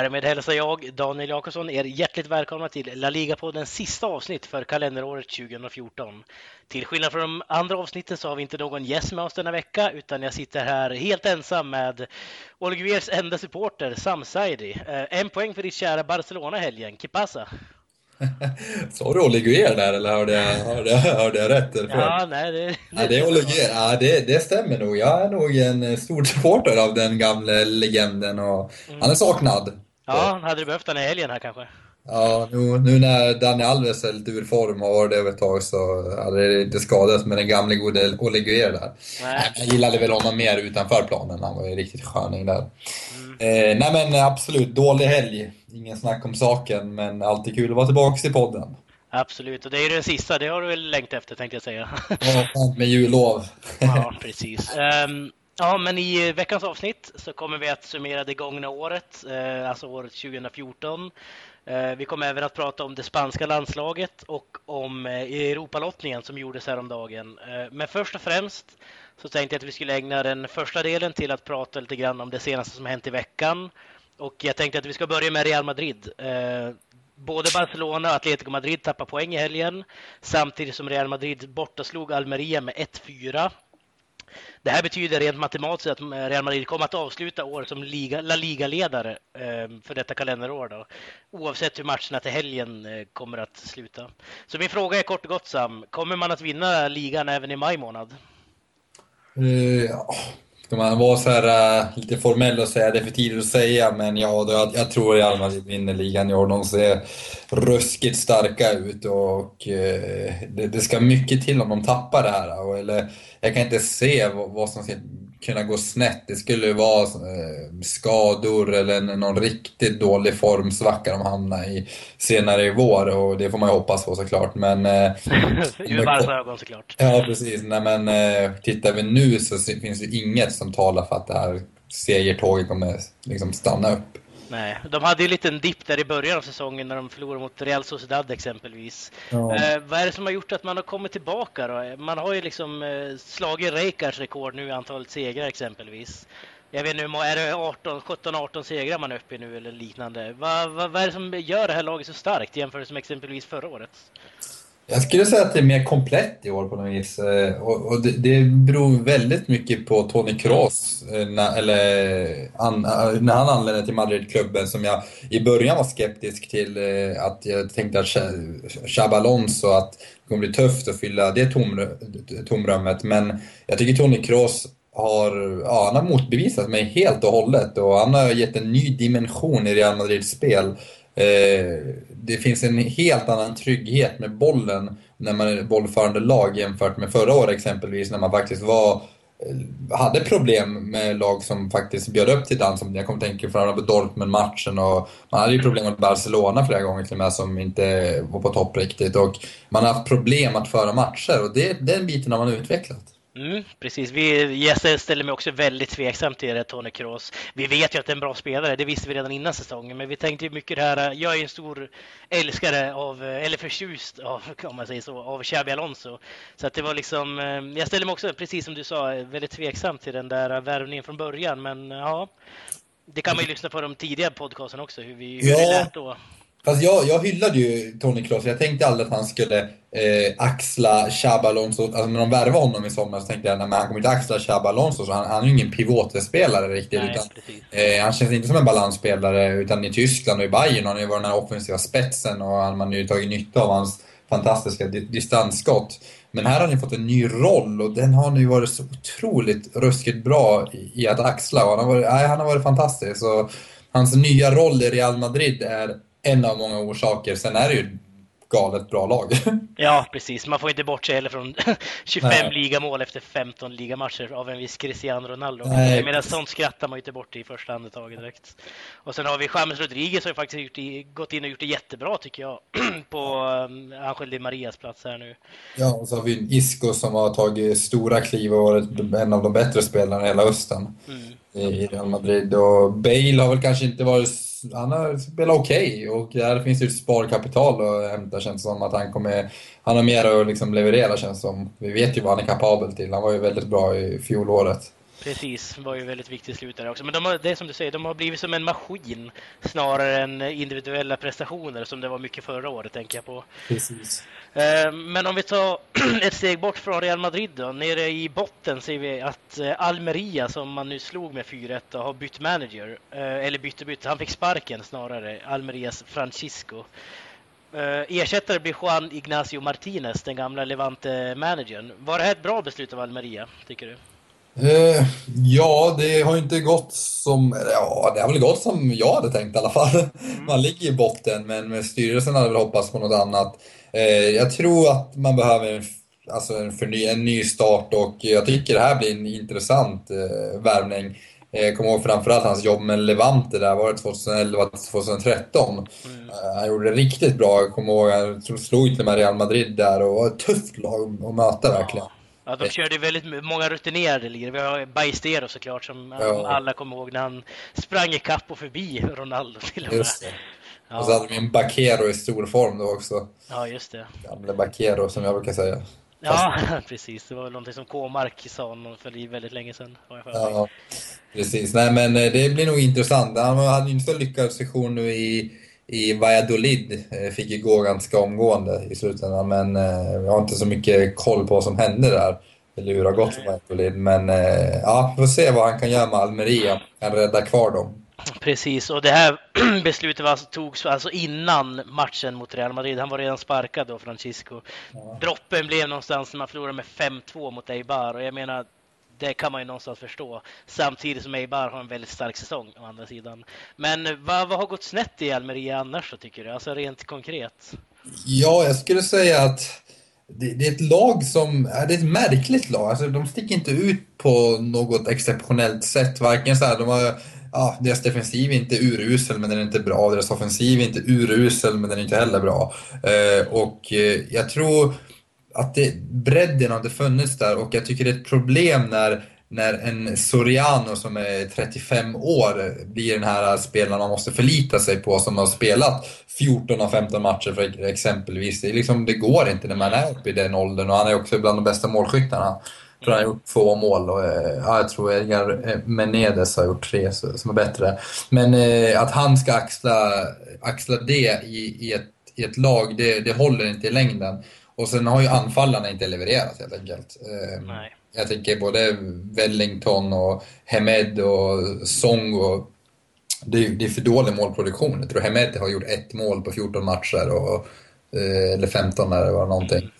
Härmed hälsar jag, Daniel Jakobsson, er hjärtligt välkomna till La Liga-poddens sista avsnitt för kalenderåret 2014. Till skillnad från de andra avsnitten så har vi inte någon gäst med oss denna vecka, utan jag sitter här helt ensam med Oliviers enda supporter, Sam Saidi. Eh, en poäng för ditt kära Barcelona helgen. Kipasa! Sa du Oliguer där eller hörde jag, hörde, hörde jag rätt? Eller ja, nej, det, ja, det är Oliguer. Ja, det, det stämmer nog. Jag är nog en stor supporter av den gamla legenden och mm. han är saknad. Ja, hade du behövt den i helgen här kanske? Ja, nu, nu när Dani Alves är lite ur form och har varit det ett tag så hade det inte skadat med den gamla gode Oliguer där. Nej. Jag gillade väl honom mer utanför planen, han var ju riktigt sköning där. Mm. Eh, nej men absolut, dålig helg. Ingen snack om saken, men alltid kul att vara tillbaka i podden. Absolut, och det är ju den sista, det har du väl längtat efter tänkte jag säga. Ja, med jullov. ja, precis. Um, ja, men i eh, veckans avsnitt så kommer vi att summera det gångna året, eh, alltså året 2014. Eh, vi kommer även att prata om det spanska landslaget och om Europalottningen som gjordes häromdagen. Men först och främst så tänkte jag att vi skulle ägna den första delen till att prata lite grann om det senaste som hänt i veckan. Och jag tänkte att vi ska börja med Real Madrid. Både Barcelona och Atletico Madrid tappar poäng i helgen samtidigt som Real Madrid bortaslog Almeria med 1-4. Det här betyder rent matematiskt att Real Madrid kommer att avsluta året som Liga, La Liga-ledare ehm, för detta kalenderår. Då, oavsett hur matcherna till helgen eh, kommer att sluta. Så min fråga är kort och gott Sam, kommer man att vinna ligan även i maj månad? Uh, Ska man vara så här, uh, lite formell och säga det är för tidigt att säga, men ja, då, jag, jag tror Real Madrid vinner ligan i år. De ser ruskigt starka ut och uh, det, det, ska mycket till om de tappar det här. Och, eller, jag kan inte se vad, vad som ska kunna gå snett. Det skulle vara eh, skador eller någon riktigt dålig formsvacka de hamnar i senare i vår och det får man ju hoppas på såklart. Men, Ur varje ögon såklart. Ja, precis. Nej, men eh, tittar vi nu så finns det inget som talar för att det här segertåget kommer liksom stanna upp. Nej, de hade ju en liten dipp där i början av säsongen när de förlorade mot Real Sociedad exempelvis. Ja. Eh, vad är det som har gjort att man har kommit tillbaka då? Man har ju liksom eh, slagit Reikars rekord nu i antalet segrar exempelvis. Jag vet inte, är det 18, 17-18 segrar man är uppe i nu eller liknande? Vad, vad, vad är det som gör det här laget så starkt jämfört med exempelvis förra året? Jag skulle säga att det är mer komplett i år på något vis. Eh, och, och det, det beror väldigt mycket på Tony Kroos, eh, när, eller, an, eh, när han anlände till Madridklubben som jag i början var skeptisk till. Att jag tänkte att Xabi Alonso, att det kommer bli tufft att fylla det tomrummet. Men jag tycker Tony Kroos har, ja, han har motbevisat mig helt och hållet och han har gett en ny dimension i Real Madrids spel. Eh, det finns en helt annan trygghet med bollen när man är bollförande lag jämfört med förra året exempelvis när man faktiskt var eh, hade problem med lag som faktiskt bjöd upp till dans. Jag kommer tänka tänka på Dortmund-matchen och man hade ju problem med Barcelona flera gånger till och med som inte var på topp riktigt. Och man har haft problem att föra matcher och det, den biten har man utvecklat. Mm, precis, vi, jag ställer mig också väldigt tveksam till det, Tony Kroos. Vi vet ju att det är en bra spelare, det visste vi redan innan säsongen, men vi tänkte mycket det här, jag är en stor älskare av, eller förtjust av, om man säger så, av Xabi Alonso. Så att det var liksom, eh, jag ställer mig också, precis som du sa, väldigt tveksam till den där värvningen från början, men ja, det kan man ju lyssna på de tidiga podcasten också, hur vi, hur ja. vi lät då. Fast jag, jag hyllade ju Tony Kroos. Jag tänkte aldrig att han skulle eh, axla Xabi Alonso. Alltså när de värvade honom i somras tänkte jag att han kommer inte axla Xabi Alonso. Så han, han är ju ingen pivotspelare riktigt. Nej, utan, eh, han känns inte som en balansspelare. Utan i Tyskland och i Bayern har han ju varit den här offensiva spetsen och man har ju tagit nytta av hans fantastiska distansskott. Men här har han ju fått en ny roll och den har nu varit så otroligt ruskigt bra i, i att axla. Och han, har varit, nej, han har varit fantastisk. Så hans nya roll i Real Madrid är en av många orsaker. Sen är det ju galet bra lag. Ja, precis. Man får inte bortse heller från 25 Nej. ligamål efter 15 ligamatcher av en viss Cristiano Ronaldo. Nej. Medan sånt skrattar man ju inte bort i första andetaget direkt. Och sen har vi James Rodriguez som faktiskt i, gått in och gjort det jättebra tycker jag på um, Angel Di Marias plats här nu. Ja, och så har vi Isco som har tagit stora kliv och varit en av de bättre spelarna i hela hösten mm i Real Madrid. Och Bale har väl kanske inte varit han har spelat okej okay, och där finns ju ett sparkapital att hämta känns som att han kommer... Han har mer att liksom leverera känns som. Vi vet ju vad han är kapabel till. Han var ju väldigt bra i fjolåret. Precis, var ju väldigt viktigt slut där också. Men de har, det är som du säger, de har blivit som en maskin snarare än individuella prestationer som det var mycket förra året, tänker jag på. Precis. Eh, men om vi tar ett steg bort från Real Madrid då. Nere i botten ser vi att eh, Almeria, som man nu slog med 4-1, har bytt manager. Eh, eller bytte bytte, han fick sparken snarare. Almerias Francisco. Ersättare blir Juan Ignacio Martinez, den gamla Levante-managern. Var det här ett bra beslut av Almeria, tycker du? Uh, ja, det har inte gått som... Ja, det har väl gått som jag hade tänkt i alla fall. Mm. Man ligger i botten, men styrelsen hade väl hoppats på något annat. Uh, jag tror att man behöver en, alltså en, förny, en ny start och jag tycker det här blir en intressant uh, värvning. Jag kommer ihåg framförallt hans jobb med Levante där, var det 2011 2013? Mm. Han gjorde det riktigt bra. Jag kommer ihåg, han slog till med Real Madrid där och var ett tufft lag att möta verkligen. Ja, de körde väldigt många rutinerade ligor. Vi har Bajstero såklart som ja. alla kommer ihåg när han sprang ikapp och förbi Ronaldo till och med. Just det. Ja. Och så hade vi en Bakero i stor form då också. Ja, just det. Gamle Bakero som jag brukar säga. Ja, precis. Det var väl någonting som K-Mark sa för väldigt länge sedan. Ja, precis. Nej, men eh, det blir nog intressant. Han hade ju inte så lyckad session nu i i Valladolid eh, fick ju gå ganska omgående i slutändan men eh, jag har inte så mycket koll på vad som hände där. Eller hur det har gått för Valladolid. Men eh, ja, vi får se vad han kan göra med Almeria. Kan rädda kvar dem. Precis, och det här beslutet var, togs alltså innan matchen mot Real Madrid. Han var redan sparkad då, Francisco. Ja. Droppen blev någonstans när man förlorade med 5-2 mot Eibar och jag menar det kan man ju någonstans förstå. Samtidigt som Eibar har en väldigt stark säsong å andra sidan. Men vad, vad har gått snett i Almeria annars då tycker du? Alltså rent konkret? Ja, jag skulle säga att det, det, är ett lag som, det är ett märkligt lag. Alltså, de sticker inte ut på något exceptionellt sätt. Varken så här, de har, ja, deras defensiv är inte urusel men den är inte bra. Deras offensiv är inte urusel men den är inte heller bra. Eh, och eh, jag tror att det, bredden har funnits där och jag tycker det är ett problem när, när en Soriano som är 35 år blir den här spelaren man måste förlita sig på som har spelat 14 av 15 matcher för exempelvis. Det, liksom, det går inte när man är uppe i den åldern och han är också bland de bästa målskyttarna. Jag tror han har gjort två mål och eh, ja, jag tror Edgar eh, Menedes har gjort tre som är bättre. Men eh, att han ska axla, axla det i, i, ett, i ett lag, det, det håller inte i längden. Och sen har ju anfallarna inte levererat helt enkelt. Ehm, Nej. Jag tänker både Wellington och Hemed och Song och det är, det är för dålig målproduktion. Jag tror Hemed har gjort ett mål på 14 matcher och, eh, eller 15 när det var någonting.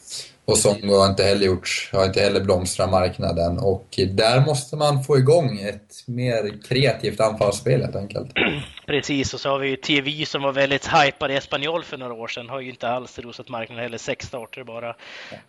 Och Songo har inte heller gjort, har inte heller blomstrat marknaden och där måste man få igång ett mer kreativt anfallsspel helt enkelt. Precis, och så har vi ju TV som var väldigt hypad i Espanyol för några år sedan. Har ju inte alls rosat marknaden heller, sex starter bara.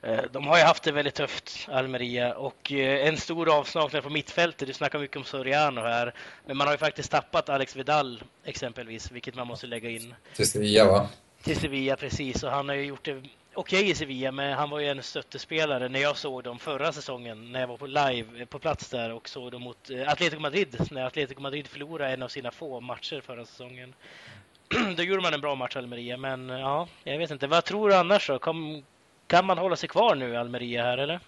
Eh, de har ju haft det väldigt tufft, Almeria, och eh, en stor avsaknad på mittfältet. Du snackar mycket om Soriano här, men man har ju faktiskt tappat Alex Vidal exempelvis, vilket man måste lägga in. Till Sevilla va? Till Sevilla, precis. Och han har ju gjort det okej okay i Sevilla, men han var ju en stöttespelare när jag såg dem förra säsongen, när jag var på live eh, på plats där och såg dem mot eh, Atletico Madrid, när Atletico Madrid förlorade en av sina få matcher förra säsongen. då gjorde man en bra match, Almeria, men eh, ja, jag vet inte. Vad tror du annars då? Kan, kan man hålla sig kvar nu, Almeria, här eller?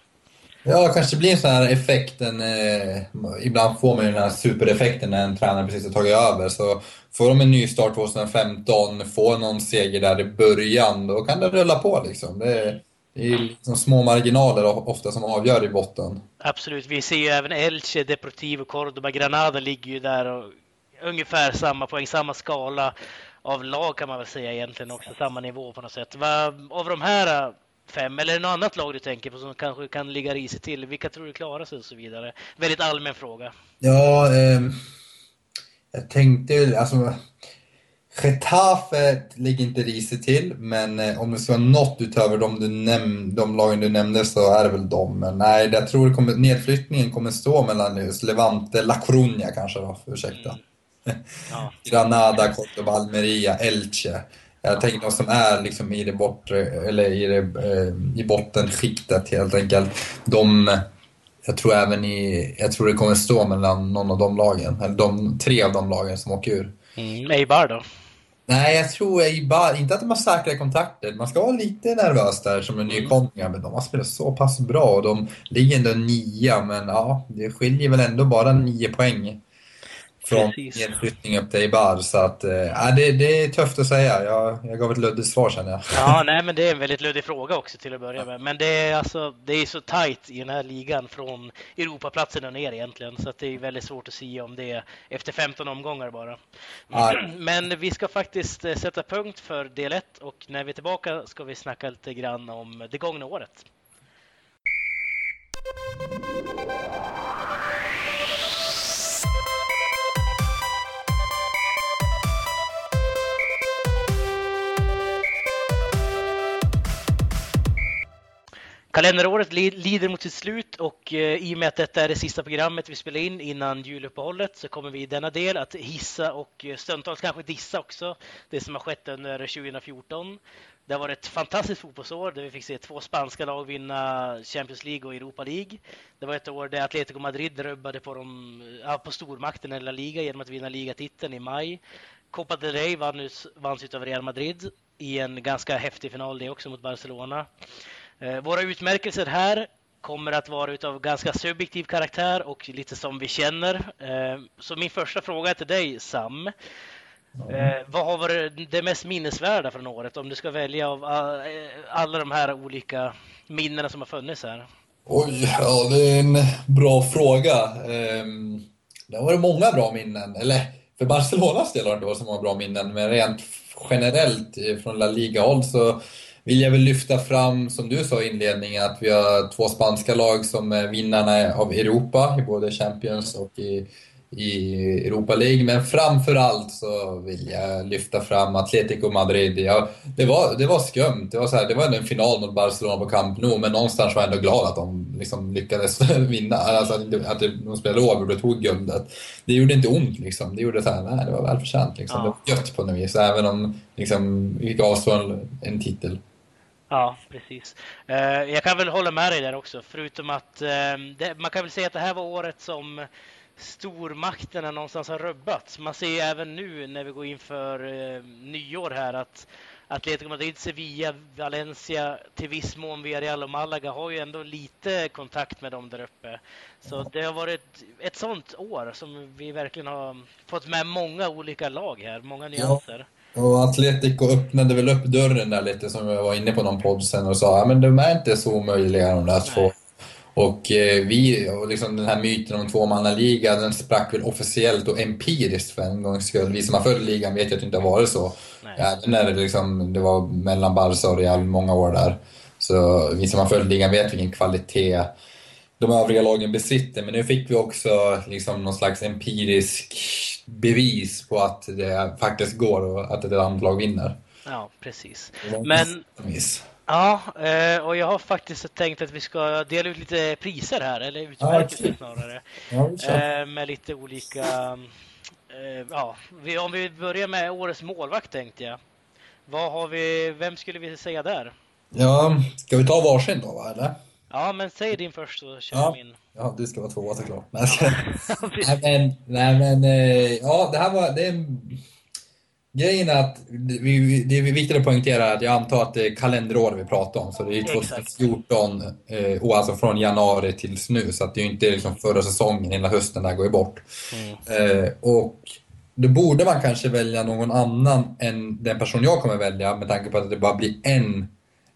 Ja, kanske blir en sån här effekt. En, eh, ibland får man ju den här supereffekten när en tränare precis har tagit över. Så får de en ny start 2015, får någon seger där i början, då kan det rulla på liksom. Det är, det är liksom små marginaler ofta som avgör i botten. Absolut, vi ser ju även Elche, Deportivo, Cordoba, Granada ligger ju där och ungefär samma poäng, samma skala av lag kan man väl säga egentligen också, samma nivå på något sätt. av de här fem, eller något annat lag du tänker på som kanske kan ligga risigt till? Vilka tror du klarar sig och så vidare? Väldigt allmän fråga. Ja, eh, jag tänkte alltså Getafe ligger inte risigt till, men eh, om det ska vara något utöver de, du näm de lagen du nämnde så är det väl de. Men nej, jag tror det kommer, nedflyttningen kommer stå mellan just Levante, La Coruña kanske då, ursäkta. Mm. Ja. Granada, Cordoba, Almeria, Elche. Jag tänker de som är liksom i det bortre, eller i, det, eh, i bottenskiktet helt enkelt. De, jag tror även i, jag tror det kommer stå mellan någon av de lagen, eller de tre av de lagen som åker ur. Mm, Eibar då? Nej, jag tror bara, inte att de har säkra kontakter. Man ska vara lite nervös där som en nykomling, men de har spelat så pass bra och de ligger ändå nia, men ja, det skiljer väl ändå bara nio poäng från nedflyttning upp till Eibar. Så att, äh, det, det är tufft att säga. Jag, jag gav ett luddigt svar känner jag. Ja, nej, men det är en väldigt luddig fråga också till att börja med. Men det är, alltså, det är så tajt i den här ligan från Europaplatsen och ner egentligen. Så att det är väldigt svårt att säga om det efter 15 omgångar bara. Ja. Men vi ska faktiskt eh, sätta punkt för del 1 och när vi är tillbaka ska vi snacka lite grann om det gångna året. Kalenderåret lider mot sitt slut och eh, i och med att detta är det sista programmet vi spelar in innan juluppehållet så kommer vi i denna del att hissa och eh, stundtals kanske dissa också det som har skett under 2014. Det har varit ett fantastiskt fotbollsår där vi fick se två spanska lag vinna Champions League och Europa League. Det var ett år där Atletico Madrid rubbade på, de, på stormakten i La Liga genom att vinna ligatiteln i maj. Copa del Rey vanns, vanns av Real Madrid i en ganska häftig final det också mot Barcelona. Eh, våra utmärkelser här kommer att vara av ganska subjektiv karaktär och lite som vi känner. Eh, så min första fråga till dig, Sam. Mm. Vad har varit det mest minnesvärda från året om du ska välja av alla de här olika minnena som har funnits här? Oj, ja, det är en bra fråga. Ehm, det har varit många bra minnen. Eller för Barcelonas del har det inte varit så många bra minnen, men rent generellt från La Liga-håll så vill jag väl lyfta fram, som du sa i inledningen, att vi har två spanska lag som är vinnarna av Europa i både Champions och i, i Europa League. Men framför allt så vill jag lyfta fram Atletico Madrid. Ja, det, var, det var skumt. Det var, så här, det var en final mot Barcelona på Camp Nou, men någonstans var jag ändå glad att de liksom lyckades vinna. Alltså att de spelade oavgjort och tog guldet. Det gjorde inte ont liksom. Det gjorde så här, nej, det var välförtjänt. Liksom. Ja. Det var gött på något vis, även om liksom, vi fick avstå en, en titel. Ja, precis. Eh, jag kan väl hålla med dig där också, förutom att eh, det, man kan väl säga att det här var året som stormakterna någonstans har rubbats. Man ser även nu när vi går in för eh, nyår här att Atletico Madrid, Sevilla, Valencia, till viss mån Villarreal och Malaga har ju ändå lite kontakt med dem där uppe. Så det har varit ett sånt år som vi verkligen har fått med många olika lag här, många nyanser. Ja. Och Atletico öppnade väl upp dörren där lite som jag var inne på någon podd sen och sa att de är inte så omöjliga de där två. Och eh, vi, och liksom den här myten om tvåmannaliga, den sprack väl officiellt och empiriskt för en gångs skull. Vi som har följt ligan vet ju att det inte har varit så. Även när det, liksom, det var mellan Barca och Real många år där. Så vi som har följt ligan vet vilken kvalitet de övriga lagen besitter. Men nu fick vi också liksom någon slags empirisk bevis på att det faktiskt går och att ett annat lag vinner. Ja, precis. Men... Ja, eh, och jag har faktiskt tänkt att vi ska dela ut lite priser här, eller utmärkelser ja, snarare. Ja, eh, med lite olika... Eh, ja, om vi börjar med årets målvakt tänkte jag. Vad har vi, vem skulle vi säga där? Ja, ska vi ta varsin då, va, eller? Ja, men säg din först så kör ja. min. Ja, du ska vara tvåa såklart. Nej, nej, men, nej, men eh, ja, det här var... Det är... Grejen är att det är viktigt att poängtera att jag antar att det är kalenderår vi pratar om. Så det är 2014 eh, och alltså från januari tills nu. Så att det är inte liksom förra säsongen, hela hösten där går ju bort. Mm. Eh, och då borde man kanske välja någon annan än den person jag kommer välja med tanke på att det bara blir en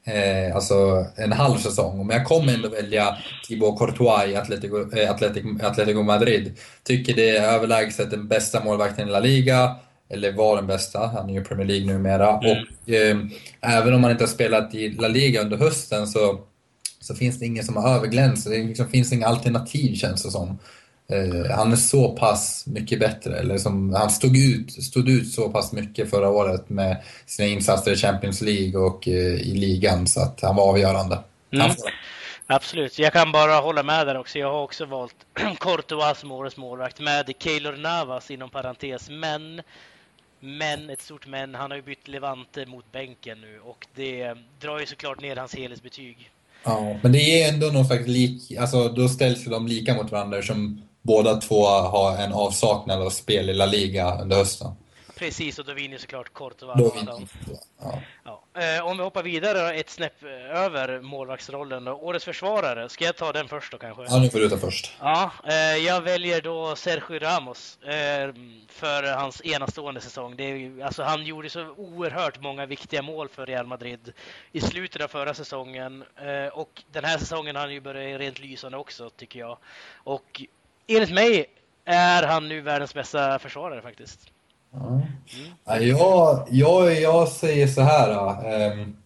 eh, alltså en halv säsong. Men jag kommer ändå välja Thibaut Courtois i Atletico, eh, Atletico, Atletico Madrid. Tycker det är överlägset den bästa målvakten i La Liga. Eller var den bästa, han är ju Premier League numera. Mm. Och eh, även om han inte har spelat i La Liga under hösten så, så finns det ingen som har överglänst. Det liksom, finns inga alternativ känns det som. Eh, han är så pass mycket bättre. Eller som, han stod ut, stod ut så pass mycket förra året med sina insatser i Champions League och eh, i ligan så att han var avgörande. Mm. Absolut, jag kan bara hålla med där också. Jag har också valt Courtois som årets målvakt med Keylor Navas inom parentes. Men, men, ett stort men, han har ju bytt Levante mot bänken nu och det drar ju såklart ner hans helhetsbetyg. Ja, men det är ändå någon slags lik, alltså då ställs de lika mot varandra som båda två har en avsaknad av spel i La Liga under hösten. Precis, och då vinner såklart vinner ja. ja. Eh, om vi hoppar vidare ett snäpp eh, över målvaktsrollen då. Årets försvarare, ska jag ta den först då kanske? Ja, nu får du ta först. Ja, eh, jag väljer då Sergio Ramos eh, för hans enastående säsong. Det är, alltså, han gjorde så oerhört många viktiga mål för Real Madrid i slutet av förra säsongen och den här säsongen har han ju börjat rent lysande också tycker jag. Och enligt mig är han nu världens bästa försvarare faktiskt. Mm. Jag, jag, jag säger så här. Um,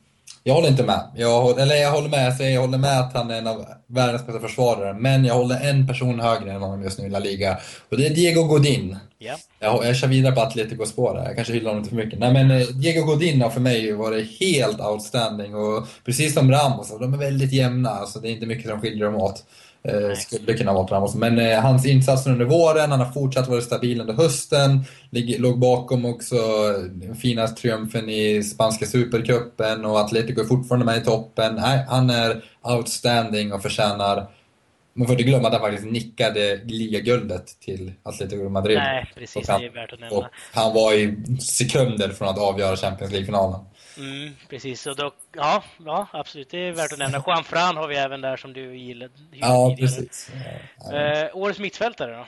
jag håller inte med. Jag, eller jag håller med, jag, jag håller med att han är en av världens bästa försvarare. Men jag håller en person högre än honom just nu i La Liga. Och det är Diego Godin. Yeah. Jag, jag kör vidare på Atletico-spåret. Jag kanske hyllar honom lite för mycket. Nej men eh, Diego Godin har för mig varit helt outstanding. Och precis som Ramos, de är väldigt jämna. Alltså, det är inte mycket som skiljer dem åt. Eh, skulle kunna vara Ramos. Men eh, hans insatser under våren, han har fortsatt vara stabil under hösten. Lig, låg bakom också den fina triumfen i spanska supercupen och Atletico är fortfarande med i toppen. Nej, han är outstanding och förtjänar man får inte glömma att han faktiskt nickade ligaguldet till Atletico Madrid. Nej, precis. Han, det är värt att nämna. han var i sekunder från att avgöra Champions League-finalen. Mm, precis, och då, ja, ja, absolut, det är värt att nämna. Juan Fran har vi även där som du gillade. Ja, precis. Ja, eh, årets mittfältare då?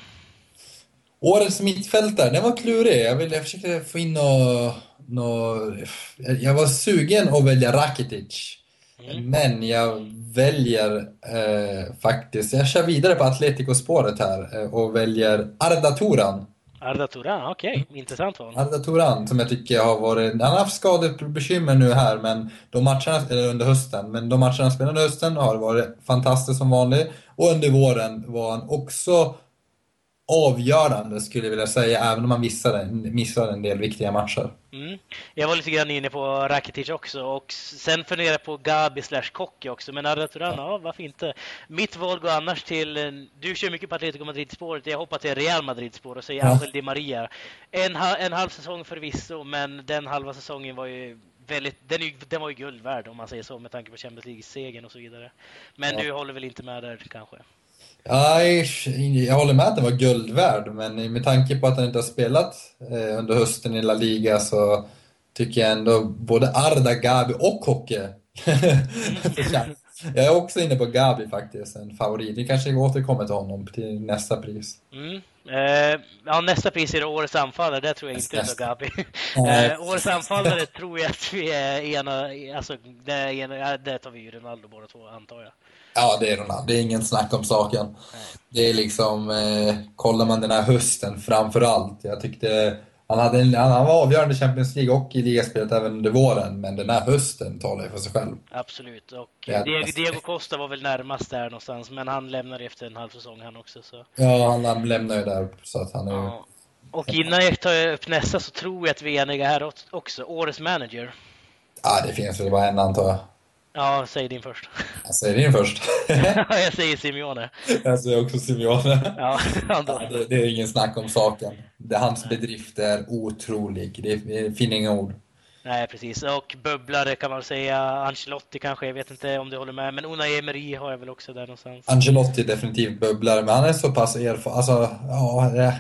Årets mittfältare, den var klurig. Jag, vill, jag försökte få in något... Nå, jag var sugen att välja Rakitic. Mm. Men jag väljer eh, faktiskt, jag kör vidare på Atletico-spåret här eh, och väljer Arda Turan. Arda Turan, okej. Okay. Mm. Intressant val. Arda Turan som jag tycker har varit... Han har haft skadebekymmer nu här men de matcherna, eller under hösten, men de matcherna han spelade under hösten har varit fantastiskt som vanligt. Och under våren var han också avgörande skulle jag vilja säga, även om man missade, missade en del viktiga matcher. Mm. Jag var lite grann inne på Rakitic också och sen funderade jag på Gabi slash Kocki också, men Arda Turan, ja. ja varför inte? Mitt val går annars till, du kör mycket på Atletico Madrid-spåret, jag hoppar till Real Madrid-spår och säger ja. Angel Di Maria. En, en halv säsong förvisso, men den halva säsongen var ju väldigt, den, är, den var ju guld värd om man säger så med tanke på Champions League-segern och så vidare. Men ja. du håller väl inte med där kanske? Nej, jag håller med att den var guld värd, men med tanke på att han inte har spelat eh, under hösten i La Liga så tycker jag ändå både Arda, Gabi och Kocke. jag är också inne på Gabi faktiskt, en favorit. Vi kanske återkommer till honom till nästa pris. Mm. Eh, ja, nästa pris är årets anfallare, det tror jag inte är Gabi. eh, årets anfallare tror jag att vi är ena, alltså det, ena, det tar vi ju Ronaldo båda två antar jag. Ja, det är Ronaldo. Det är ingen snack om saken. Nej. Det är liksom, eh, kollar man den här hösten framför allt. Jag tyckte han, hade en, han var avgörande i Champions League och i ligaspelet även under våren, men den här hösten talar ju för sig själv. Absolut, och Diego, Diego, Costa var väl närmast där någonstans, men han lämnade efter en halv säsong han också. Så. Ja, han lämnar ju där, så att han är ja. Och innan jag tar upp nästa så tror jag att vi är eniga här också. Årets manager. Ja, det finns väl bara en antar jag. Ja, säg din först. Jag säger din först. jag säger Simeone. Jag säger också Simeone. ja, det, det, är ingen snack om saken. Det, hans bedrift är otrolig. Det, det finns inga ord. Nej, precis. Och bubblare kan man säga. Ancelotti kanske, jag vet inte om du håller med. Men Unai Emery har jag väl också där någonstans. Ancelotti är definitivt bubblare, men han är så pass erfaren. Alltså, ja, det...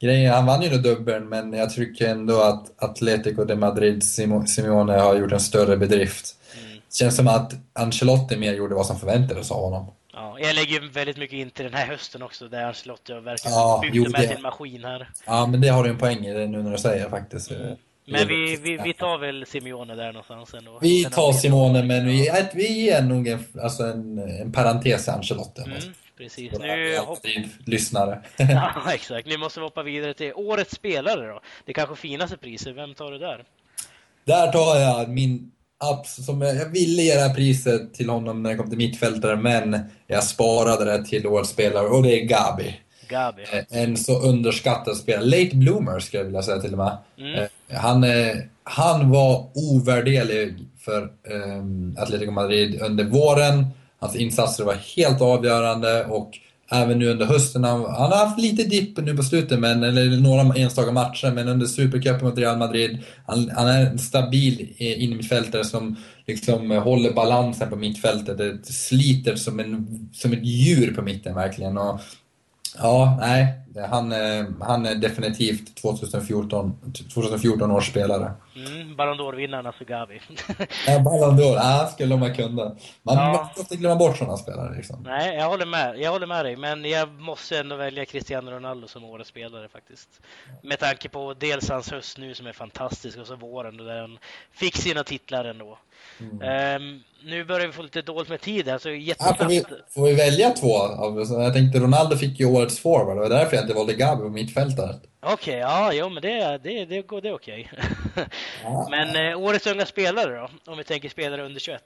Grejen, han vann ju då dubbeln, men jag tycker ändå att Atletico de Madrid, Simeone, har gjort en större bedrift känns som att Ancelotti mer gjorde vad som förväntades av honom. Ja, jag lägger väldigt mycket in till den här hösten också, där Ancelotti har verkligen ja, byggt med sin maskin här. Ja, men det har du en poäng i det nu när du säger faktiskt. Mm. Men vi, vi, vi tar väl Simeone där någonstans ändå. Vi tar Simone, men vi, vi är nog en, alltså en, en parentes i Ancelotti. Mm, precis. Nu hopp... lyssnare. ja, exakt. Nu måste vi hoppa vidare till årets spelare då. Det kanske finaste priset. Vem tar du där? Där tar jag min som jag, jag ville ge det här priset till honom när det kom till mittfältare, men jag sparade det till årets spelare och det är Gabi. Gabi. Eh, en så underskattad spelare. Late bloomer skulle jag vilja säga till och med. Mm. Eh, han, han var ovärderlig för um, Atletico Madrid under våren. Hans insatser var helt avgörande och även nu under hösten. Han, han har haft lite dipp nu på slutet, men, eller några enstaka matcher, men under Supercupen mot Real Madrid, han, han är en stabil eh, innermittfältare som liksom håller balansen på mittfältet. Det sliter som, en, som ett djur på mitten verkligen. Och, ja, nej, Han, han är definitivt 2014, 2014 års spelare. Mm, Ballon d'Or-vinnaren alltså Gavi. ja, Ballon d'Or, ja, skulle man kunna. Man ja. måste inte glömma bort sådana spelare. Liksom. Nej, jag håller, med. jag håller med dig, men jag måste ändå välja Cristiano Ronaldo som årets spelare faktiskt. Med tanke på dels hans höst nu som är fantastisk och så våren där han fick sina titlar ändå. Mm. Um, nu börjar vi få lite dåligt med tid här, så jättesnabbt. Ja, får, vi, får vi välja två? Jag tänkte Ronaldo fick ju årets forward, det var därför jag inte valde Gabi på mittfältare. Okej, okay, ja, jo, men det, det, det, det är okej. Okay. ja. Men eh, årets unga spelare då? Om vi tänker spelare under 21.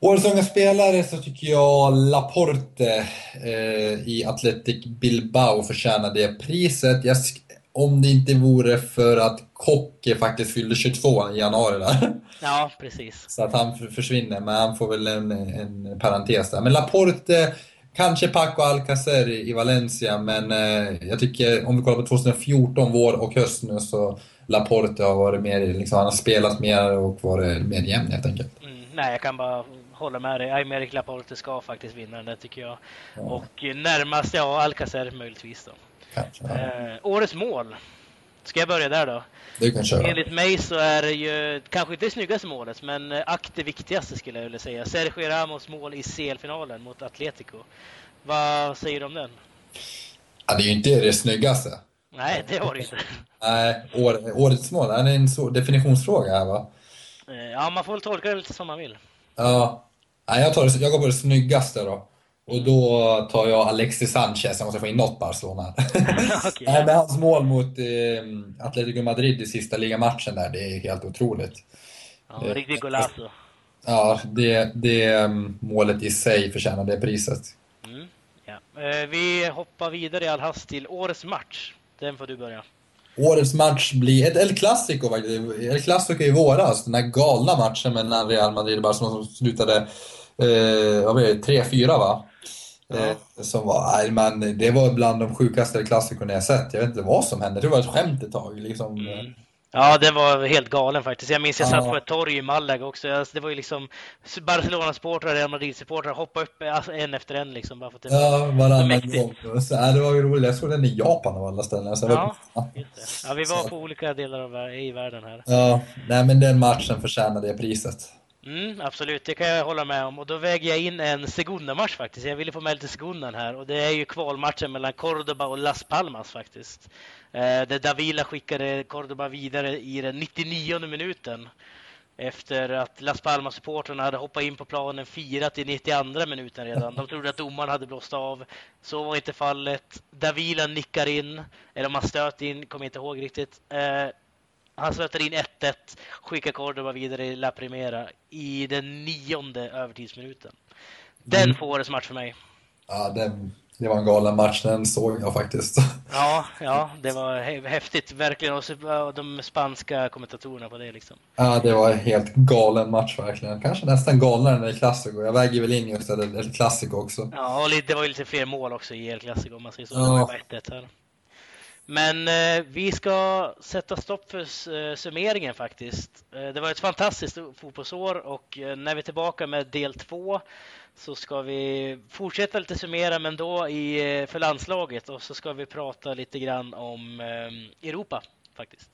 Årets unga spelare så tycker jag Laporte eh, i Athletic Bilbao förtjänar det priset. Jag, om det inte vore för att Kocke faktiskt fyllde 22 i januari där. Ja, precis. Så att han försvinner, men han får väl en, en parentes där. Men Laporte, kanske Paco Alcacer i Valencia, men eh, jag tycker om vi kollar på 2014, vår och höst nu, så Laporte har varit mer, liksom, han har spelat mer och varit mer jämn helt enkelt. Mm, nej, jag kan bara hålla med dig. Aymeric Laporte ska faktiskt vinna den där tycker jag. Ja. Och närmast, ja, Alcacer möjligtvis då. Kanske, ja. eh, årets mål. Ska jag börja där då? Du kan köra. Enligt mig så är det ju kanske inte det snyggaste målet, men eh, akt det viktigaste skulle jag vilja säga. Sergio Ramos mål i CL-finalen mot Atletico. Vad säger du om den? Ja, det är ju inte det snyggaste. Nej, det var det inte. Nej, år, årets mål, det är en så, definitionsfråga här va? Eh, ja, man får väl tolka det lite som man vill. Ja, jag, tar, jag går på det snyggaste då. Och då tar jag Alexis Sanchez, jag måste få in något Barcelona. okay. Nej, men hans mål mot eh, Atletico Madrid i sista ligamatchen där, det är helt otroligt. Ja, eh, riktigt golazo. Ja, det, det um, målet i sig förtjänar det priset. Mm, ja. eh, vi hoppar vidare i all hast till årets match. Den får du börja. Årets match blir ett El Clasico faktiskt. El Clasico i våras, den här galna matchen mellan Real Madrid och Barcelona som slutade eh, 3-4 va? Eh, som var, nej, men det var bland de sjukaste klassikerna jag sett. Jag vet inte vad som hände. Det var ett skämt ett tag. Liksom. Mm. Ja, det var helt galen faktiskt. Jag minns jag satt på ett torg i Malaga också. Alltså, det var ju liksom Barcelona-supportrar, Real Madrid-supportrar hoppade upp alltså, en efter en liksom. Bara för att det ja, varannan gång. Så, ja, det var ju roligt. Jag såg den i Japan av alla ställen. Så ja, just det. ja, vi var så. på olika delar av i världen här. Ja, nej men den matchen förtjänade det priset. Mm, absolut, det kan jag hålla med om. Och då väger jag in en Segunda-match faktiskt. Jag ville få med lite Segundan här. Och det är ju kvalmatchen mellan Cordoba och Las Palmas faktiskt. Eh, där Davila skickade Cordoba vidare i den 99 minuten. Efter att Las Palmas-supportrarna hade hoppat in på planen firat i 92 minuten redan. De trodde att domaren hade blåst av. Så var inte fallet. Davila nickar in, eller om han stöt in, kommer inte ihåg riktigt. Eh, han stöter in 1-1, skickar Cordoba vidare i La Primera i den nionde övertidsminuten. Den mm. får årets match för mig. Ja, den, det var en galen match, den såg jag faktiskt. Ja, ja det var häftigt verkligen. Och de spanska kommentatorerna på det liksom. Ja, det var en helt galen match verkligen. Kanske nästan galnare än El Clasico. Jag väger väl in just El Clasico också. Ja, och det var ju lite fler mål också i El Clasico om man säger så. Ja. Det var 1-1 här. Men eh, vi ska sätta stopp för eh, summeringen faktiskt. Eh, det var ett fantastiskt fotbollsår och eh, när vi är tillbaka med del två så ska vi fortsätta lite summera men då i, eh, för landslaget och så ska vi prata lite grann om eh, Europa faktiskt.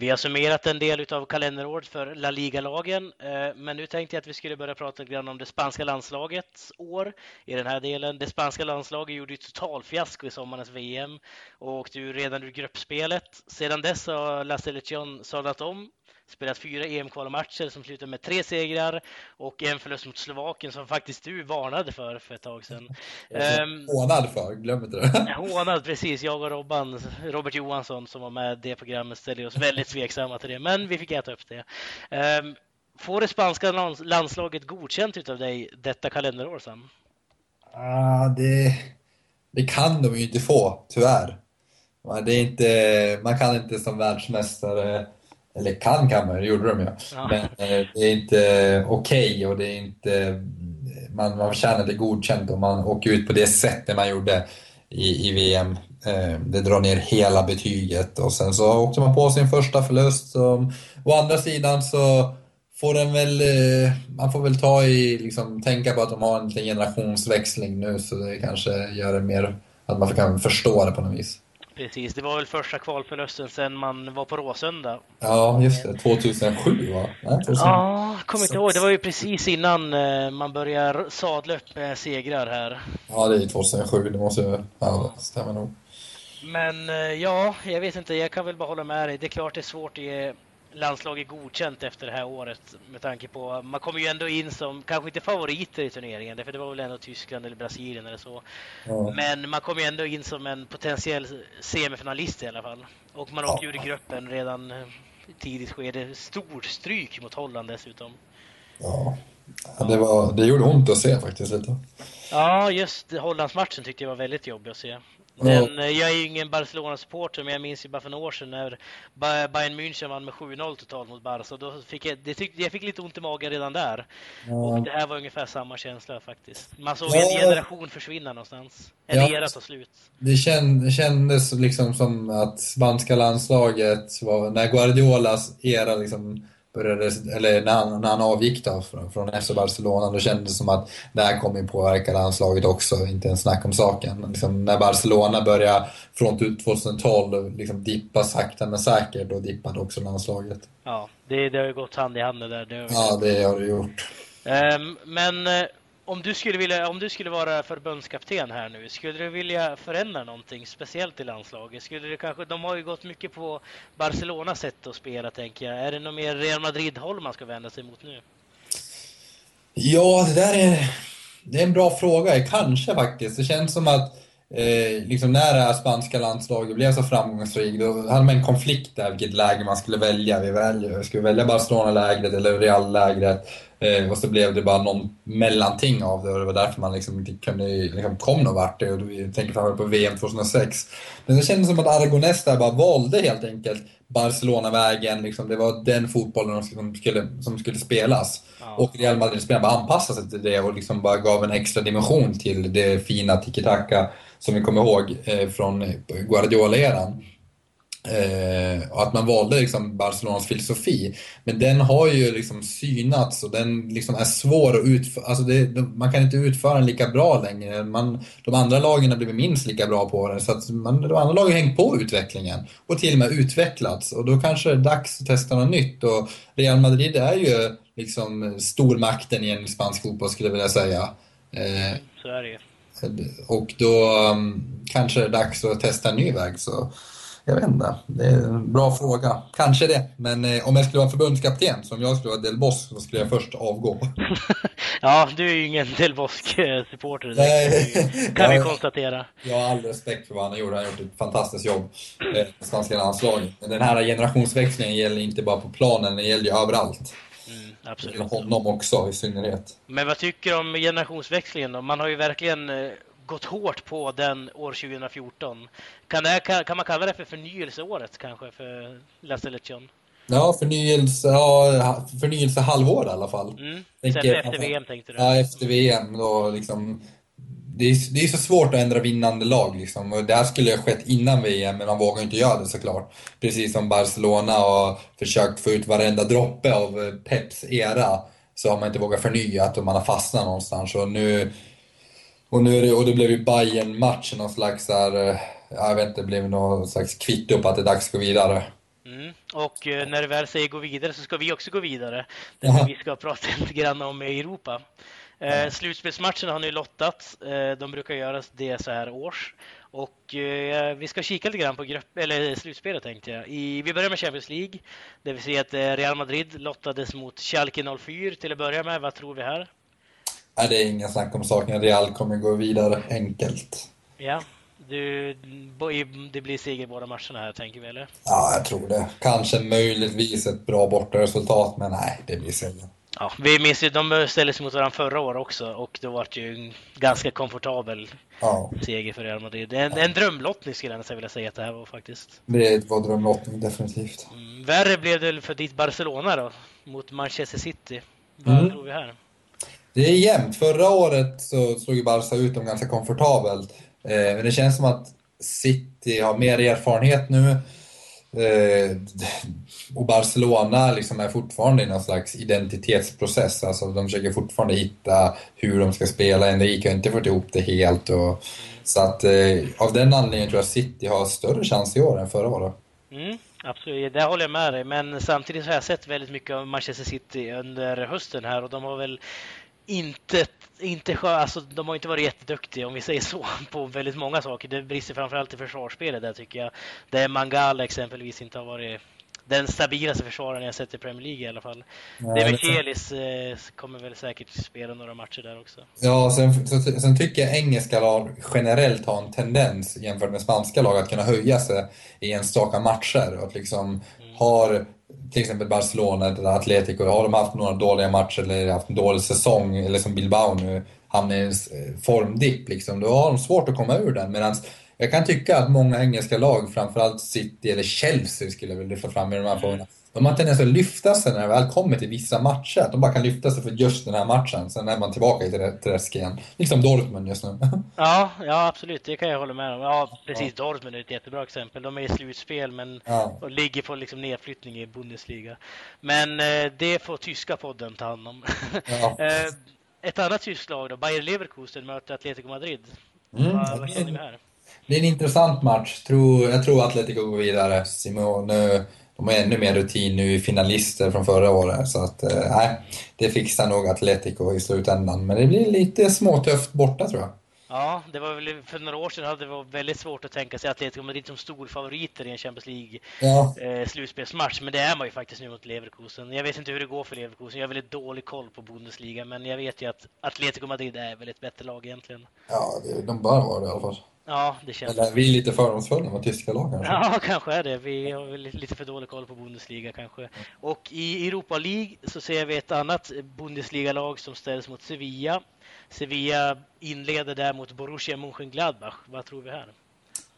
Vi har summerat en del av kalenderåret för La Liga-lagen, eh, men nu tänkte jag att vi skulle börja prata lite grann om det spanska landslagets år i den här delen. Det spanska landslaget gjorde ju totalfiasko i sommarens VM och åkte ju redan ur gruppspelet. Sedan dess har La Selección sadlat om spelat fyra EM-kvalmatcher som slutade med tre segrar och en förlust mot Slovakien som faktiskt du varnade för för ett tag sedan. Um, hånad för, glöm inte det. Hånad, precis. Jag och Robban, Robert Johansson som var med i det programmet ställde oss väldigt tveksamma till det, men vi fick äta upp det. Um, får det spanska landslaget godkänt utav dig detta kalenderår, Sam? Ah, det, det kan de ju inte få, tyvärr. Det är inte, man kan inte som världsmästare eller kan kan man, det gjorde de ju. Ja. Men eh, det är inte okej okay och det är inte, man, man förtjänar inte godkänt om man åker ut på det sättet man gjorde i, i VM. Eh, det drar ner hela betyget och sen så åkte man på sin första förlust. Så, å andra sidan så får den väl, eh, man får väl ta i, liksom, tänka på att de har en generationsväxling nu så det kanske gör det mer, att man kan förstå det på något vis. Precis, det var väl första kvalförlusten sen man var på Råsunda. Ja, just det. 2007 va? Nej, 2000... Ja, kommer inte ihåg. Det var ju precis innan eh, man börjar sadla upp med segrar här. Ja, det är 2007. Det måste ju ja, stämma nog. Men ja, jag vet inte. Jag kan väl bara hålla med dig. Det är klart det är svårt att ge landslaget godkänt efter det här året med tanke på man kommer ju ändå in som kanske inte favoriter i turneringen för det var väl ändå Tyskland eller Brasilien eller så. Ja. Men man kommer ju ändå in som en potentiell semifinalist i alla fall. Och man åkte ja. ur gruppen redan tidigt skede. Stort stryk mot Holland dessutom. Ja, ja det, var, det gjorde ont att se faktiskt lite. Ja, just Hollandsmatchen tyckte jag var väldigt jobbig att se. Den, eh, jag är ju ingen Barcelona-supporter, men jag minns ju bara för några år sedan när Bayern München vann med 7-0 totalt mot Barca. Då fick jag, det tyckte, jag fick lite ont i magen redan där. Ja. Och det här var ungefär samma känsla faktiskt. Man såg ja. en generation försvinna någonstans. En ja. era ta slut. Det kändes liksom som att spanska landslaget var, när Guardiolas era liksom började, eller när han, när han avgick då från, från FC Barcelona, då kändes det som att det här kommer påverka landslaget också, inte en snack om saken. Liksom, när Barcelona började från 2012 liksom dippa sakta men säkert, då dippade också landslaget. Ja, det, det har ju gått hand i hand det där. Det ja, det har det gjort. Um, men eh, om du skulle vilja, om du skulle vara förbundskapten här nu, skulle du vilja förändra någonting speciellt i landslaget? Skulle du kanske, de har ju gått mycket på Barcelonas sätt att spela tänker jag. Är det något mer Real Madrid-håll man ska vända sig mot nu? Ja, det där är, det är en bra fråga. Kanske faktiskt. Det känns som att eh, liksom när det här spanska landslaget blev så framgångsrikt, då hade man en konflikt där vilket läger man skulle välja. Vi väljer, skulle välja Barcelona-lägret eller Real-lägret. Eh, och så blev det bara någon mellanting av det och det var därför man liksom inte kunde, liksom kom någon vart. Och tänker framförallt på VM 2006. Men det kändes som att Aragonés där bara valde helt enkelt Barcelona-vägen. Liksom, det var den fotbollen som skulle, som skulle spelas. Ja. Och Real Madrid-spelarna bara anpassade sig till det och liksom bara gav en extra dimension till det fina tiki-taka som vi kommer ihåg eh, från Guardiola-eran. Eh, och att man valde liksom Barcelonas filosofi. Men den har ju liksom synats och den liksom är svår att utföra. Alltså det, man kan inte utföra den lika bra längre. Man, de andra lagen har blivit minst lika bra på den. Så att man, de andra lagen har hängt på utvecklingen och till och med utvecklats. Och då kanske det är dags att testa något nytt. Och Real Madrid är ju liksom stormakten i en spansk fotboll skulle jag vilja säga. Eh, så är det ju. Och då um, kanske det är dags att testa en ny väg. Så jag vet inte. Det är en bra fråga. Kanske det. Men eh, om jag skulle vara förbundskapten, som jag skulle vara Del Boss, så skulle jag först avgå. ja, du är ju ingen Del Bosk-supporter. Det kan vi konstatera. Jag har all respekt för vad han har gjort. Han har gjort ett fantastiskt jobb eh, i svenska landslaget. Men den här generationsväxlingen gäller inte bara på planen, den gäller ju överallt. Mm, absolut. Honom också i synnerhet. Men vad tycker du om generationsväxlingen då? Man har ju verkligen eh, gått hårt på den år 2014. Kan, det, kan, kan man kalla det för förnyelseåret kanske för La Selección? Ja, förnyelse, ja, förnyelsehalvår i alla fall. Mm. Tänker, efter VM tänkte du? Ja, efter VM. Då liksom, det, är, det är så svårt att ändra vinnande lag. Liksom. Och det här skulle ha skett innan VM, men man vågar inte göra det såklart. Precis som Barcelona har försökt få ut varenda droppe av Peps era, så har man inte vågat förnya och man har fastnat någonstans. Och nu och, nu det, och det blev ju bayern match någon slags där, eh, jag vet inte, det blev någon slags kvitto på att det är dags att gå vidare. Mm. Och eh, när du väl säger gå vidare så ska vi också gå vidare. Det vi ska prata lite grann om i Europa. Eh, slutspelsmatcherna har nu lottat. Eh, de brukar göra det så här års. Och eh, vi ska kika lite grann på grupp, eller slutspelet tänkte jag. I, vi börjar med Champions League. Där vi ser att eh, Real Madrid lottades mot Schalke 04 till att börja med. Vad tror vi här? Nej, det är inga snack om saken. Real kommer gå vidare enkelt. Ja, du, det blir seger båda matcherna här, tänker vi, eller? Ja, jag tror det. Kanske möjligtvis ett bra bortaresultat, men nej, det blir seger. Ja, vi minns ju, de ställdes mot varandra förra året också och det var ju en ganska komfortabel ja. seger för Real Madrid. En, ja. en drömlottning skulle jag nästan vilja säga att det här var faktiskt. Det var drömlottning, definitivt. Mm, värre blev det för ditt Barcelona då, mot Manchester City. Vad mm. tror vi här? Det är jämnt. Förra året så slog ju Barca ut dem ganska komfortabelt. Eh, men det känns som att City har mer erfarenhet nu. Eh, och Barcelona liksom är fortfarande i någon slags identitetsprocess. Alltså de försöker fortfarande hitta hur de ska spela. Enrique har inte fått ihop det helt. Och, så att eh, av den anledningen tror jag City har större chans i år än förra året. Mm, absolut, det håller jag med dig. Men samtidigt har jag sett väldigt mycket av Manchester City under hösten här och de har väl inte, inte alltså, de har inte varit jätteduktiga om vi säger så på väldigt många saker. Det brister framförallt i försvarsspelet där tycker jag. Där Mangala exempelvis inte har varit den stabilaste försvararen jag sett i Premier League i alla fall. Ja, Devechelis eh, kommer väl säkert spela några matcher där också. Ja, sen, sen, sen tycker jag engelska lag generellt har en tendens jämfört med spanska lag att kunna höja sig i enstaka matcher. Att liksom mm. har till exempel Barcelona eller Atletico, har de haft några dåliga matcher eller haft en dålig säsong, eller som Bilbao nu, hamnar i en formdipp, liksom, då har de svårt att komma ur den. Medan jag kan tycka att många engelska lag, framförallt City eller Chelsea skulle jag vilja lyfta fram i de här frågorna, de har tendens att lyfta sig när det väl kommer till vissa matcher. Att de bara kan lyfta sig för just den här matchen, sen är man tillbaka i träsk igen. Liksom Dortmund just nu. Ja, ja absolut, det kan jag hålla med om. Ja, precis. Ja. Dortmund är ett jättebra exempel. De är i slutspel men ja. ligger på liksom nedflyttning i Bundesliga. Men eh, det får tyska podden ta hand om. Ja. eh, ett annat tyskt lag då, Bayer Leverkusen möter Atletico Madrid. Mm. Vad, vad känner vi här? Det är en intressant match. Jag tror Atletico går vidare. Simone, de har ännu mer rutin nu i finalister från förra året. Så att, eh, nej, det fixar nog Atletico i slutändan. Men det blir lite småtufft borta tror jag. Ja, det var väl för några år sedan hade det varit väldigt svårt att tänka sig Atletico Madrid som storfavoriter i en Champions League ja. eh. Men det är man ju faktiskt nu mot Leverkusen. Jag vet inte hur det går för Leverkusen. Jag har väldigt dålig koll på Bundesliga, men jag vet ju att Atletico Madrid är väl ett bättre lag egentligen. Ja, de bör vara det i alla fall. Ja, det känns Eller vi är lite fördomsfulla mot tyska lag kanske? Ja, kanske är det. Vi har lite för dålig koll på Bundesliga kanske. Och i Europa League så ser vi ett annat Bundesliga-lag som ställs mot Sevilla. Sevilla inleder där mot Borussia Mönchengladbach. Vad tror vi här?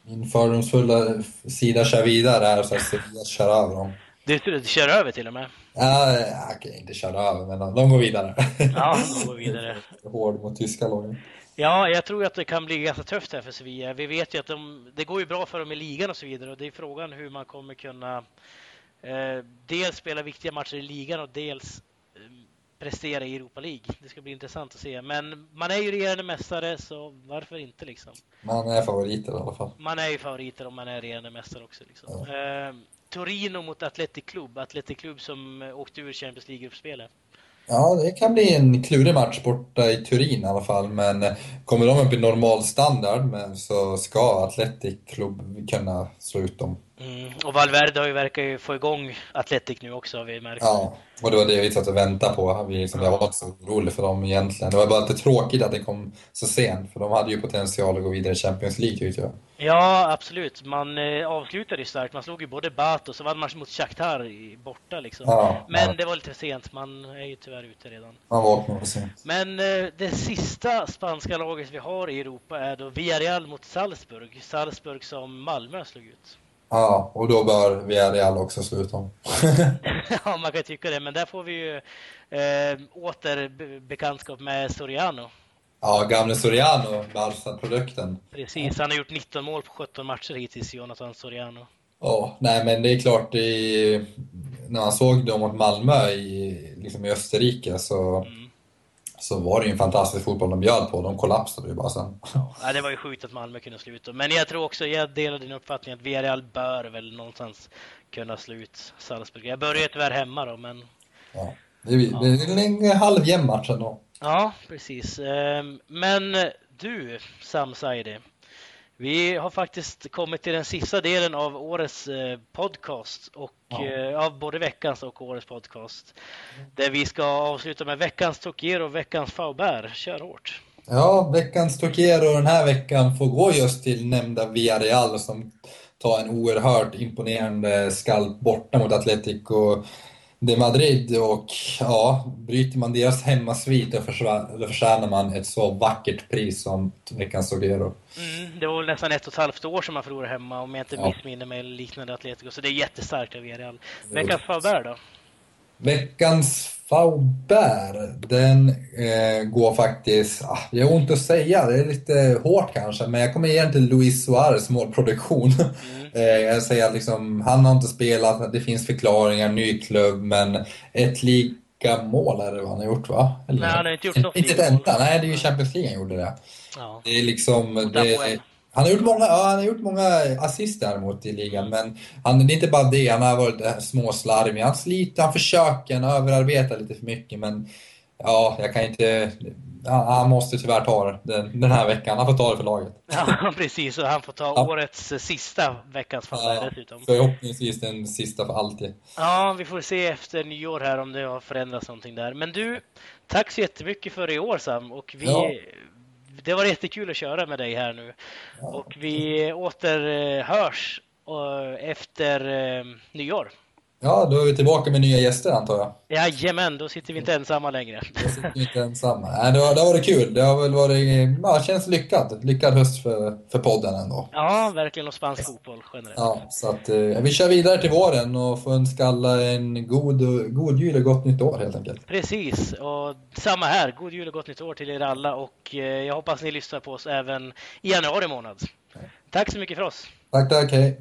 Min fördomsfulla sida kör vidare här så att Sevilla kör över dem. Du, kör över till och med? Ja, okej, inte kör över, men de går vidare. Ja, de går vidare. Hård mot tyska lagen. Ja, jag tror att det kan bli ganska tufft här för Sevilla. Vi vet ju att de, det går ju bra för dem i ligan och så vidare och det är frågan hur man kommer kunna eh, dels spela viktiga matcher i ligan och dels eh, prestera i Europa League. Det ska bli intressant att se. Men man är ju regerande mästare, så varför inte liksom? Man är favoriter i alla fall. Man är ju favoriter om man är regerande mästare också. Liksom. Ja. Eh, Torino mot Athletic Club. Athletic Club som åkte ur Champions League-gruppspelet. Ja, det kan bli en klurig match borta i Turin i alla fall, men kommer de upp i normal standard så ska Athletic Club kunna slå ut dem. Mm. Och Valverde har ju verkar ju få igång Athletic nu också har vi märkt. Ja, och det var det vi satt och väntade på. Vi liksom, jag var inte så orolig för dem egentligen. Det var bara lite tråkigt att det kom så sent, för de hade ju potential att gå vidare i Champions League tyckte jag. Ja, absolut. Man eh, avslutade ju starkt. Man slog ju både Bat och så vann man mot Shakhtar borta liksom. Ja, Men ja. det var lite sent. Man är ju tyvärr ute redan. Man vaknade sent. Men eh, det sista spanska laget vi har i Europa är då Villarreal mot Salzburg. Salzburg som Malmö slog ut. Ja, och då bör Villarreal också sluta ja, man kan tycka det, men där får vi ju eh, åter bekantskap med Soriano. Ja, gamle Soriano, Barca-produkten. Precis, han har gjort 19 mål på 17 matcher hittills, Jonathan Soriano. Ja, nej men det är klart, i, när man såg dem mot Malmö i, liksom i Österrike så mm så var det ju en fantastisk fotboll de bjöd på. De kollapsade ju bara sen. Ja, det var ju sjukt att Malmö kunde sluta. Men jag tror också, jag delar din uppfattning att Villarreal bör väl någonstans kunna slå ut Salzburg. Jag börjar tyvärr hemma då, men... Ja, det är, ja. det är en halvjämn match ändå. Ja, precis. Ehm, men du, Sam Saidi. Vi har faktiskt kommit till den sista delen av årets eh, podcast och ja. Eh, av både veckans och årets podcast. Där vi ska avsluta med veckans Tokier och veckans Faubert. Kör hårt! Ja, veckans Tokier den här veckan får gå just till nämnda Villarreal som tar en oerhört imponerande skalp borta mot Atletico de Madrid och ja, bryter man deras hemmasvit då förtjänar man ett så vackert pris som veckans Sogero. Mm, det var väl nästan ett och ett halvt år som man förlorade hemma om jag inte ja. missminner mig liknande Atletico, så det är jättestarkt av Villarreal. Veckans Faber då? Veckans Faubert, den eh, går faktiskt, ah, det är ont att säga, det är lite hårt kanske, men jag kommer ge den till Luis Suarez målproduktion. Mm. eh, jag säger att liksom, han har inte spelat, det finns förklaringar, ny klubb, men ett lika mål är det vad han har gjort va? Eller? Nej, han har inte gjort något Inte ett enda, nej det är ju Champions League han gjorde det. Ja. Det är liksom, det, han har gjort många, ja, han har gjort många assist däremot i ligan, men han, det är inte bara det. Han har varit småslarvig. Han sliter, han försöker, han överarbetar lite för mycket, men ja, jag kan inte... Han måste tyvärr ta det den, den här veckan. Han får ta det för laget. Ja, precis. Och han får ta ja. årets sista veckans fall ja, dessutom. Förhoppningsvis den sista för alltid. Ja, vi får se efter nyår här om det har förändrats någonting där. Men du, tack så jättemycket för i år Sam. Och vi, ja det var jättekul att köra med dig här nu. Och vi återhörs eh, efter eh, nyår. Ja, då är vi tillbaka med nya gäster antar jag. Jajamän, då sitter vi inte ensamma längre. Då sitter vi inte ensamma. Nej, det, har, det har varit kul. Det har väl varit, ja, känns lyckat. Lyckad höst för, för podden ändå. Ja, verkligen. Och spansk fotboll generellt. Ja, så att eh, vi kör vidare till våren och får önska alla en god, god jul och gott nytt år helt enkelt. Precis, och samma här. God jul och gott nytt år till er alla och eh, jag hoppas ni lyssnar på oss även i januari månad. Tack så mycket för oss. Tack, tack. Hej.